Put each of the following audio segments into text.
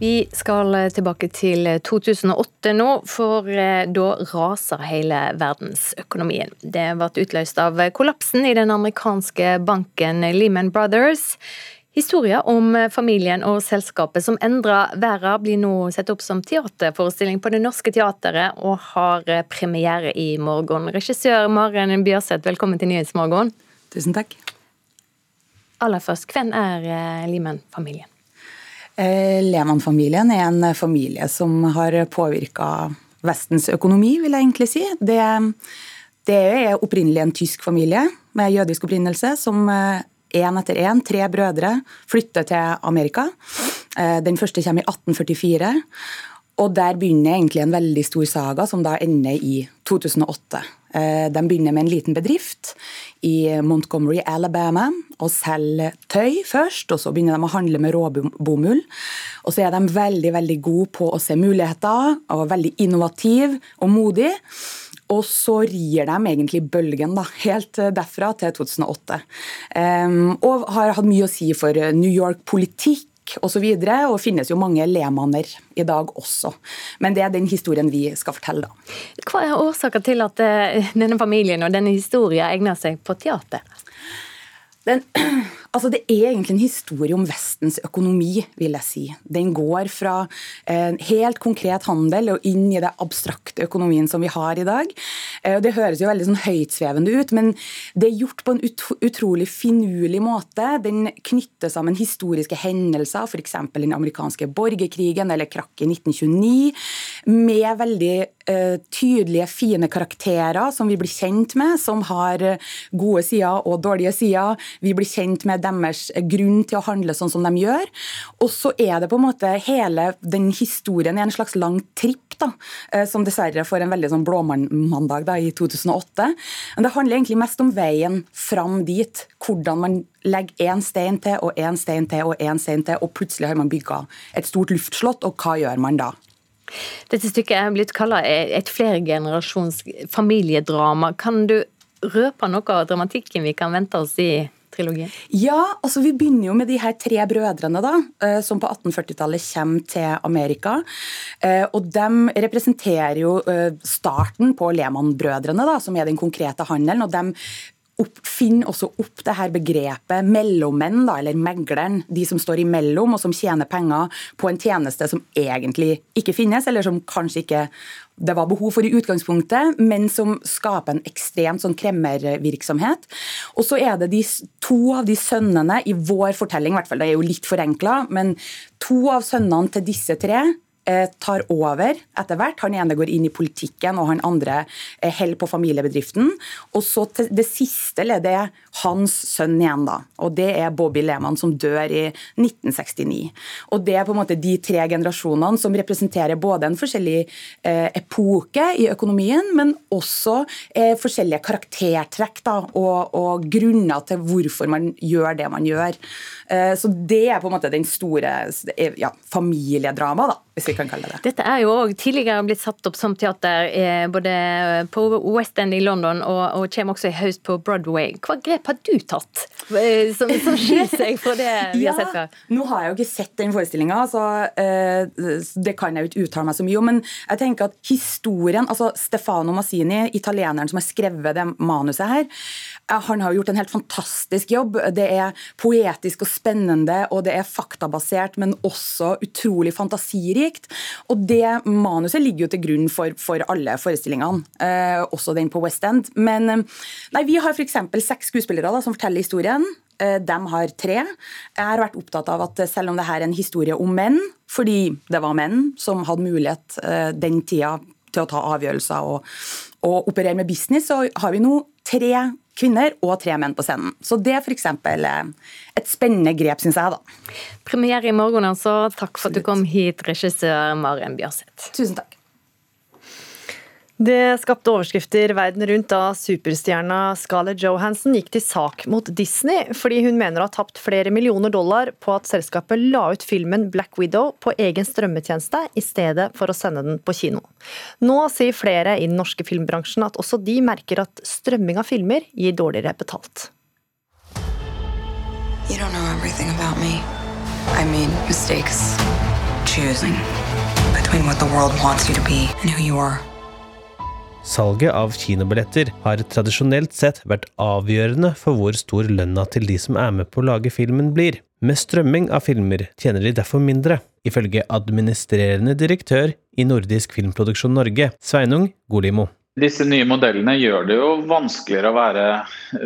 Vi skal tilbake til 2008 nå, for eh, da raser hele verdensøkonomien. Det ble utløst av kollapsen i den amerikanske banken Lehman Brothers. Historier om familien og selskapet som endra verden, blir nå sett opp som teaterforestilling på Det Norske Teatret, og har premiere i morgen. Regissør Maren Bjørseth, velkommen til Nyhetsmorgen. Tusen takk. Aller først, hvem er eh, Lehman-familien? Eh, Lehmann-familien er en familie som har påvirka Vestens økonomi, vil jeg egentlig si. Det, det er opprinnelig en tysk familie med jødisk opprinnelse som én eh, etter én, tre brødre, flytter til Amerika. Eh, den første kommer i 1844. Og der begynner egentlig en veldig stor saga, som da ender i 2008. De begynner med en liten bedrift i Montgomery, Alabama, og selger tøy først. og Så begynner de å handle med råbomull. Og så er de veldig veldig gode på å se muligheter, og veldig innovative og modige. Og så rir de egentlig bølgen da, helt derfra til 2008. Um, og har hatt mye å si for New York-politikk osv. Og, så og finnes jo mange lemanner i dag også. Men det er den historien vi skal fortelle, da. Hva er årsaken til at eh, denne familien og denne historien egner seg på teater? Den, altså det er egentlig en historie om Vestens økonomi, vil jeg si. Den går fra en helt konkret handel og inn i det abstrakte økonomien som vi har i dag. Eh, det høres jo veldig sånn høytsvevende ut, men det er gjort på en utrolig finurlig måte. Den knytter sammen historiske hendelser, f.eks. den amerikanske borgerkrigen eller krakket i 1929, med veldig tydelige, fine karakterer som vi blir kjent med, som har gode sider og dårlige sider vi blir kjent med deres grunn til å handle sånn som de gjør. Og så er det på en måte hele den historien i en slags lang tripp, da, eh, som dessverre får en veldig sånn blåmandag da, i 2008. Men det handler egentlig mest om veien fram dit. Hvordan man legger én stein til og én stein til og én stein til, og plutselig har man bygga et stort luftslott, og hva gjør man da? Dette stykket er blitt kalla et flergenerasjons familiedrama. Kan du røpe noe av dramatikken vi kan vente oss i trilogien? Ja, altså vi begynner jo med de her tre brødrene da, eh, som på 1840-tallet kommer til Amerika. Eh, og de representerer jo eh, starten på Lehmann-brødrene, som er den konkrete handelen. og de opp, finner også opp det her begrepet mellommenn, da, eller megleren. De som står imellom og som tjener penger på en tjeneste som egentlig ikke finnes, eller som kanskje ikke det var behov for i utgangspunktet, men som skaper en ekstremt sånn kremmervirksomhet. Og så er det de, to av de sønnene i vår fortelling, i hvert fall, det er jo litt forenkla, men to av sønnene til disse tre tar over etter hvert. Han ene går inn i politikken, og han andre eh, holder på familiebedriften. Og så det siste leddet er hans sønn igjen, da. Og det er Bobby Lehmann, som dør i 1969. Og det er på en måte de tre generasjonene som representerer både en forskjellig eh, epoke i økonomien, men også eh, forskjellige karaktertrekk da, og, og, grunner til hvorfor man gjør det man gjør. Eh, så det er på en måte den store ja, familiedramaet, da hvis vi kan kalle det Dette er jo også tidligere blitt satt opp som teater eh, både på West End i London og, og kommer også i høst på Broadway. Hva grep har du tatt eh, som, som skiller seg fra det vi ja, har sett før? Nå har jeg jo ikke sett den forestillinga, så eh, det kan jeg jo ikke uttale meg så mye om. Men jeg tenker at historien altså Stefano Massini, italieneren som har skrevet det manuset her, han har gjort en helt fantastisk jobb. Det er poetisk og spennende, og det er faktabasert, men også utrolig fantasirik unikt. Og det manuset ligger jo til grunn for, for alle forestillingene, eh, også den på West End. Men eh, nei, vi har f.eks. seks skuespillere da, som forteller historien. Eh, de har tre. Jeg har vært opptatt av at selv om det her er en historie om menn, fordi det var menn som hadde mulighet eh, den tida til å ta avgjørelser og, og operere med business, så har vi nå tre kvinner og tre menn på scenen. Så det er f.eks. Eh, et spennende grep, syns jeg. da. Premiere i morgen, altså. Takk for at du kom hit, regissør Maren Bjørseth. Tusen takk. Det skapte overskrifter verden rundt da superstjerna Scarlett Johansen gikk til sak mot Disney fordi hun mener å ha tapt flere millioner dollar på at selskapet la ut filmen Black Widow på egen strømmetjeneste i stedet for å sende den på kino. Nå sier flere i den norske filmbransjen at også de merker at strømming av filmer gir dårligere betalt. You don't know everything about me. I made mistakes, choosing between what the world wants you to be and who you are. Salget av kinobilletter har tradisjonelt sett vært avgjørende for hvor stor lønna til de som er med på å lage filmen blir. Med strømming av filmer tjener de derfor mindre, ifølge administrerende direktør i Nordisk Filmproduksjon Norge, Sveinung Golimo. Disse nye modellene gjør det jo vanskeligere å være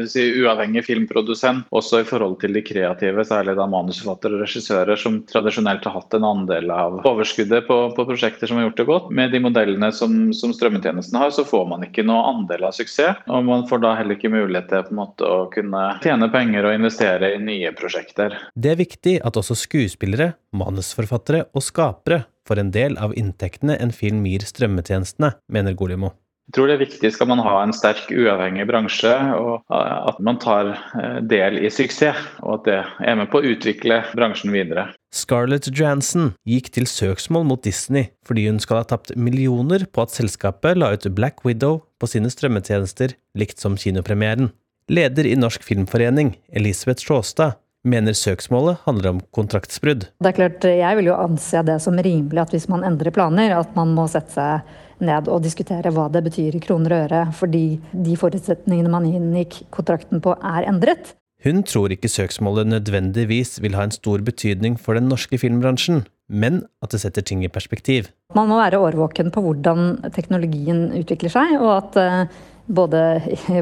si, uavhengig filmprodusent, også i forhold til de kreative, særlig da manusforfattere og regissører, som tradisjonelt har hatt en andel av overskuddet på, på prosjekter som har gjort det godt. Med de modellene som, som strømmetjenesten har, så får man ikke noe andel av suksess. Og man får da heller ikke mulighet til på en måte å kunne tjene penger og investere i nye prosjekter. Det er viktig at også skuespillere, manusforfattere og skapere får en del av inntektene en film gir strømmetjenestene, mener Golimo. Jeg tror det er viktig skal man ha en sterk, uavhengig bransje, og at man tar eh, del i suksess. Og at det er med på å utvikle bransjen videre. Scarlett Johansson gikk til søksmål mot Disney fordi hun skal ha tapt millioner på at selskapet la ut Black Widow på sine strømmetjenester, likt som kinopremieren. Leder i Norsk Filmforening, Elisabeth Sjåstad, mener søksmålet handler om kontraktsbrudd. Det er klart, Jeg vil jo anse det som rimelig at hvis man endrer planer, at man må sette seg ned og diskutere hva det betyr i kroner og øre, fordi de forutsetningene man inngikk kontrakten på, er endret. Hun tror ikke søksmålet nødvendigvis vil ha en stor betydning for den norske filmbransjen, men at det setter ting i perspektiv. Man må være årvåken på hvordan teknologien utvikler seg, og at eh, både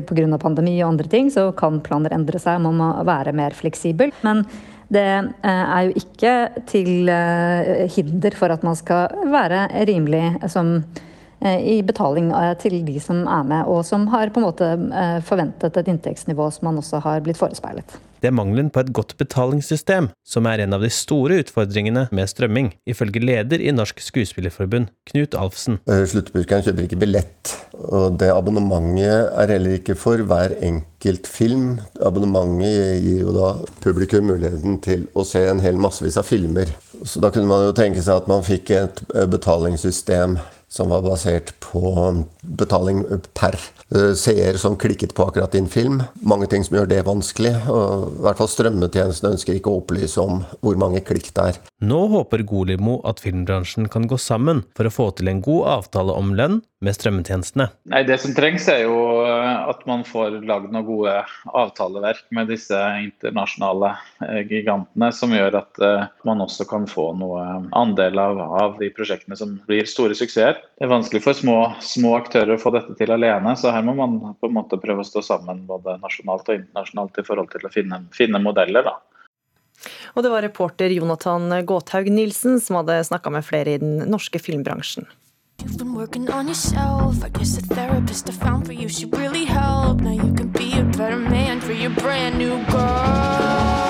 pga. pandemi og andre ting, så kan planer endre seg. Man må være mer fleksibel. Men det eh, er jo ikke til eh, hinder for at man skal være rimelig som Eh, i betaling eh, til de som er med, og som har på en måte eh, forventet et inntektsnivå som man også har blitt forespeilet. Det er mangelen på et godt betalingssystem som er en av de store utfordringene med strømming, ifølge leder i Norsk Skuespillerforbund, Knut Alfsen. Sluttbrukeren kjøper ikke billett, og det abonnementet er heller ikke for hver enkelt film. Abonnementet gir jo da publikum muligheten til å se en hel massevis av filmer. Så da kunne man jo tenke seg at man fikk et betalingssystem som var basert på betaling per eh, seer som klikket på akkurat din film. Mange ting som gjør det vanskelig. og i hvert fall Strømmetjenestene ønsker ikke å opplyse om hvor mange klikk det er. Nå håper Golimo at filmbransjen kan gå sammen for å få til en god avtale om lønn med strømmetjenestene. Nei, Det som trengs er jo at man får lagd noen gode avtaleverk med disse internasjonale eh, gigantene, som gjør at man også kan få noe andel av, av de prosjektene som blir store suksesser det er vanskelig for små, små, aktører å få dette til alene. Så her må man på en måte prøve å stå sammen både nasjonalt og internasjonalt i forhold til å finne, finne modeller. da. Og det var reporter Jonathan Gåthaug Nilsen som hadde snakka med flere i den norske filmbransjen. You've been working on yourself. I guess the therapist I found for you should really help. Now you can be a better man for your brand new girl.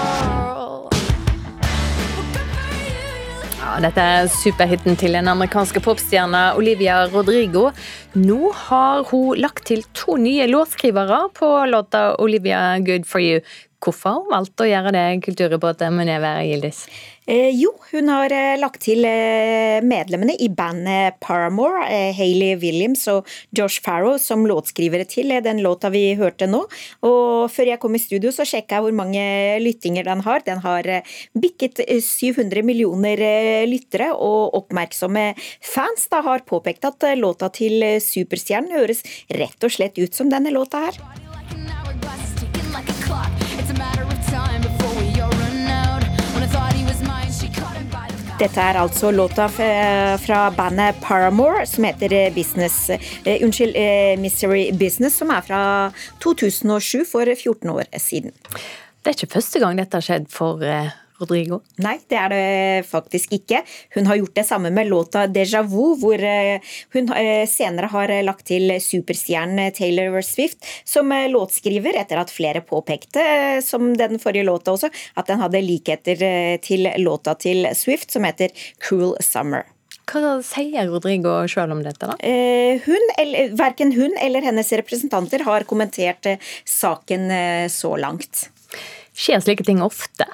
dette er superhiten til den amerikanske popstjerna Olivia Rodrigo. Nå har hun lagt til to nye låtskrivere på låta 'Olivia Good For You'. Hvorfor hun valgt å gjøre det, kulturreporter Muneve Gildis? Eh, jo, hun har eh, lagt til eh, medlemmene i bandet Paramore, eh, Hayley Williams og Josh Farrow, som låtskrivere til eh, den låta vi hørte nå. Og før jeg kom i studio, så sjekka jeg hvor mange lyttinger den har. Den har eh, bikket 700 millioner lyttere, og oppmerksomme fans da har påpekt at låta til superstjernen høres rett og slett ut som denne låta her. Dette er altså låta fra bandet Paramore som heter eh, Business uh, Unnskyld, Mystery Business, som er fra 2007, for 14 år siden. Det er ikke første gang dette har skjedd for Rodrigo? Nei, det er det faktisk ikke. Hun har gjort det samme med låta 'Déjà Vu', hvor eh, hun eh, senere har lagt til superstjernen Taylor Swift som eh, låtskriver, etter at flere påpekte, som den forrige låta også, at den hadde likheter til låta til Swift, som heter 'Cruel Summer'. Hva sier Rodrigo sjøl om dette, da? Hun, eller, verken hun eller hennes representanter har kommentert saken så langt. Skjer slike ting ofte?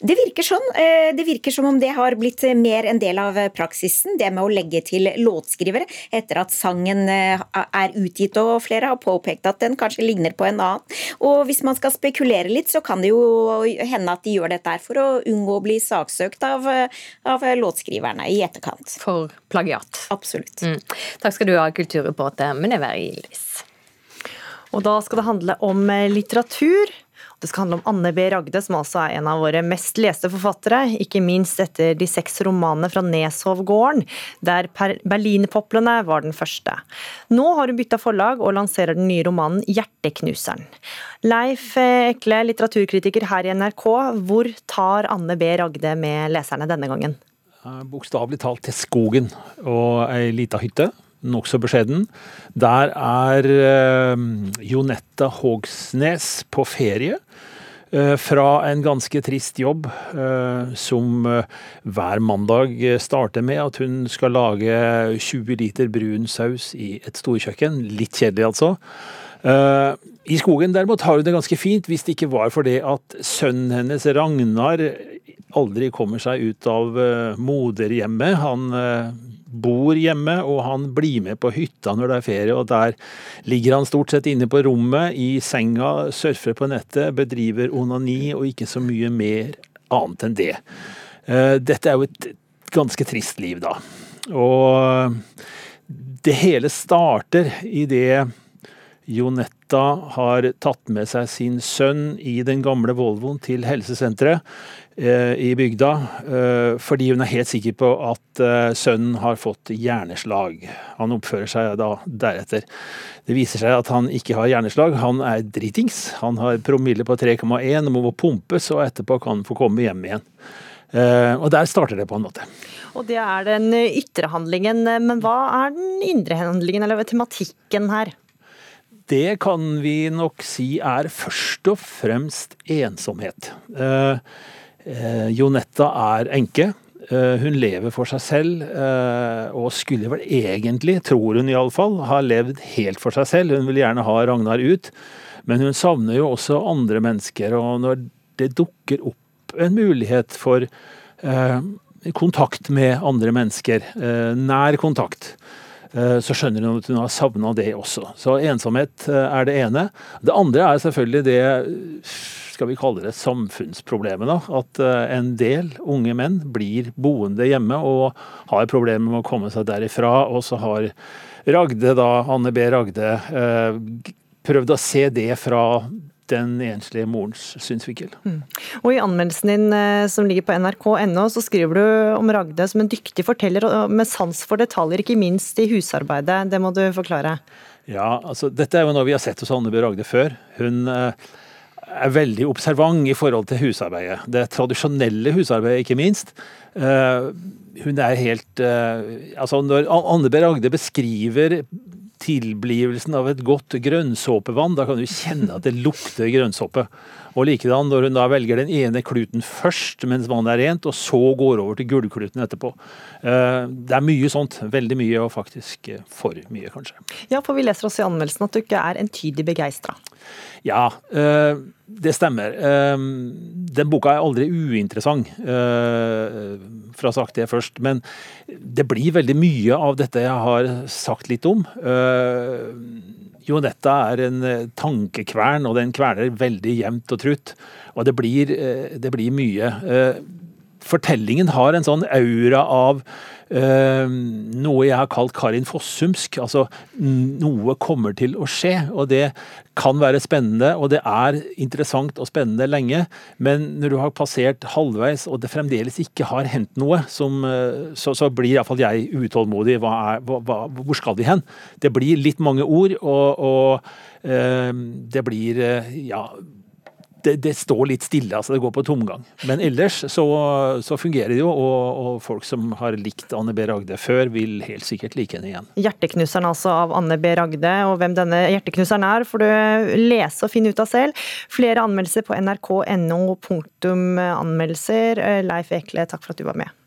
Det virker sånn. Eh, det virker som om det har blitt mer en del av praksisen, det med å legge til låtskrivere etter at sangen eh, er utgitt og flere har påpekt at den kanskje ligner på en annen. Og hvis man skal spekulere litt, så kan det jo hende at de gjør dette for å unngå å bli saksøkt av, av låtskriverne i etterkant. For plagiat. Absolutt. Mm. Takk skal du ha, kulturreporter Mineva Ildis. Og da skal det handle om litteratur. Det skal handle om Anne B. Ragde, som altså er en av våre mest leste forfattere. Ikke minst etter de seks romanene fra Neshovgården, der Berlinerpoplene var den første. Nå har hun bytta forlag og lanserer den nye romanen 'Hjerteknuseren'. Leif Ekle, litteraturkritiker her i NRK, hvor tar Anne B. Ragde med leserne denne gangen? Bokstavelig talt til skogen og ei lita hytte nokså beskjeden. Der er eh, Jonetta Hogsnes på ferie. Eh, fra en ganske trist jobb eh, som hver mandag starter med at hun skal lage 20 liter brun saus i et storkjøkken. Litt kjedelig, altså. I skogen derimot har hun det ganske fint, hvis det ikke var for det at sønnen hennes Ragnar aldri kommer seg ut av moderhjemmet. Han bor hjemme, og han blir med på hytta når det er ferie. og Der ligger han stort sett inne på rommet, i senga, surfer på nettet, bedriver onani og ikke så mye mer annet enn det. Eh, dette er jo et ganske trist liv, da. Og det hele starter i det Jonetta har tatt med seg sin sønn i den gamle Volvoen til helsesenteret. Eh, i bygda, eh, fordi hun er helt sikker på at eh, sønnen har fått hjerneslag. Han oppfører seg da deretter. Det viser seg at han ikke har hjerneslag, han er dritings. Han har promille på 3,1 og må pumpes, og etterpå kan han få komme hjem igjen. Og der starter det på en måte. Og det er den ytre handlingen, men hva er den indre handlingen, eller tematikken her? Det kan vi nok si er først og fremst ensomhet. Uh, Eh, Jonetta er enke. Eh, hun lever for seg selv, eh, og skulle vel egentlig, tror hun iallfall, ha levd helt for seg selv. Hun vil gjerne ha Ragnar ut, men hun savner jo også andre mennesker. Og når det dukker opp en mulighet for kontakt med andre mennesker, nær kontakt, så skjønner hun at hun har savna det også. Så ensomhet er det ene. Det andre er selvfølgelig det skal vi kalle det samfunnsproblemet. da, At eh, en del unge menn blir boende hjemme og har problemer med å komme seg derifra. Og så har Ragde, da, Anne B. Ragde, eh, prøvd å se det fra den enslige morens synsvinkel. Mm. Og I anmeldelsen din eh, som ligger på nrk.no, så skriver du om Ragde som en dyktig forteller med sans for detaljer, ikke minst i husarbeidet. Det må du forklare. Ja, altså Dette er jo noe vi har sett hos Anne B. Ragde før. Hun eh, er veldig observant i forhold til husarbeidet. Det tradisjonelle husarbeidet, ikke minst. Uh, hun er helt Altså, når Anne B. Ragde beskriver tilblivelsen av et godt grønnsåpevann, da kan du kjenne at det lukter grønnsåpe. Og likedan når hun da velger den ene kluten først mens vannet er rent, og så går over til gullkluten etterpå. Eh, det er mye sånt. Veldig mye, og faktisk for mye, kanskje. Ja, for vi leser også i anmeldelsen at du ikke er entydig begeistra. Ja, eh, det stemmer. Eh, den boka er aldri uinteressant, eh, for å ha sagt det først. Men det blir veldig mye av dette jeg har sagt litt om. Jonetta er en tankekvern, og den kverner veldig jevnt og trutt. Og det blir, det blir mye. Fortellingen har en sånn aura av Uh, noe jeg har kalt Karin Fossumsk. Altså noe kommer til å skje. Og det kan være spennende, og det er interessant og spennende lenge. Men når du har passert halvveis og det fremdeles ikke har hendt noe, som, uh, så, så, blir iallfall jeg utålmodig. Hva er, hva, hvor skal vi hen? Det blir litt mange ord, og, og uh, det blir ja det, det, står litt stille, altså det går på tomgang. Men ellers så, så fungerer det jo, og, og, folk som har likt Anne B. Ragde før, vil helt sikkert like henne igjen. 'Hjerteknuseren' altså av Anne B. Ragde, og hvem denne hjerteknuseren er, får du lese og finne ut av selv. Flere anmeldelser på nrk.no. Punktum Anmeldelser. Leif Ekle, takk for at du var med.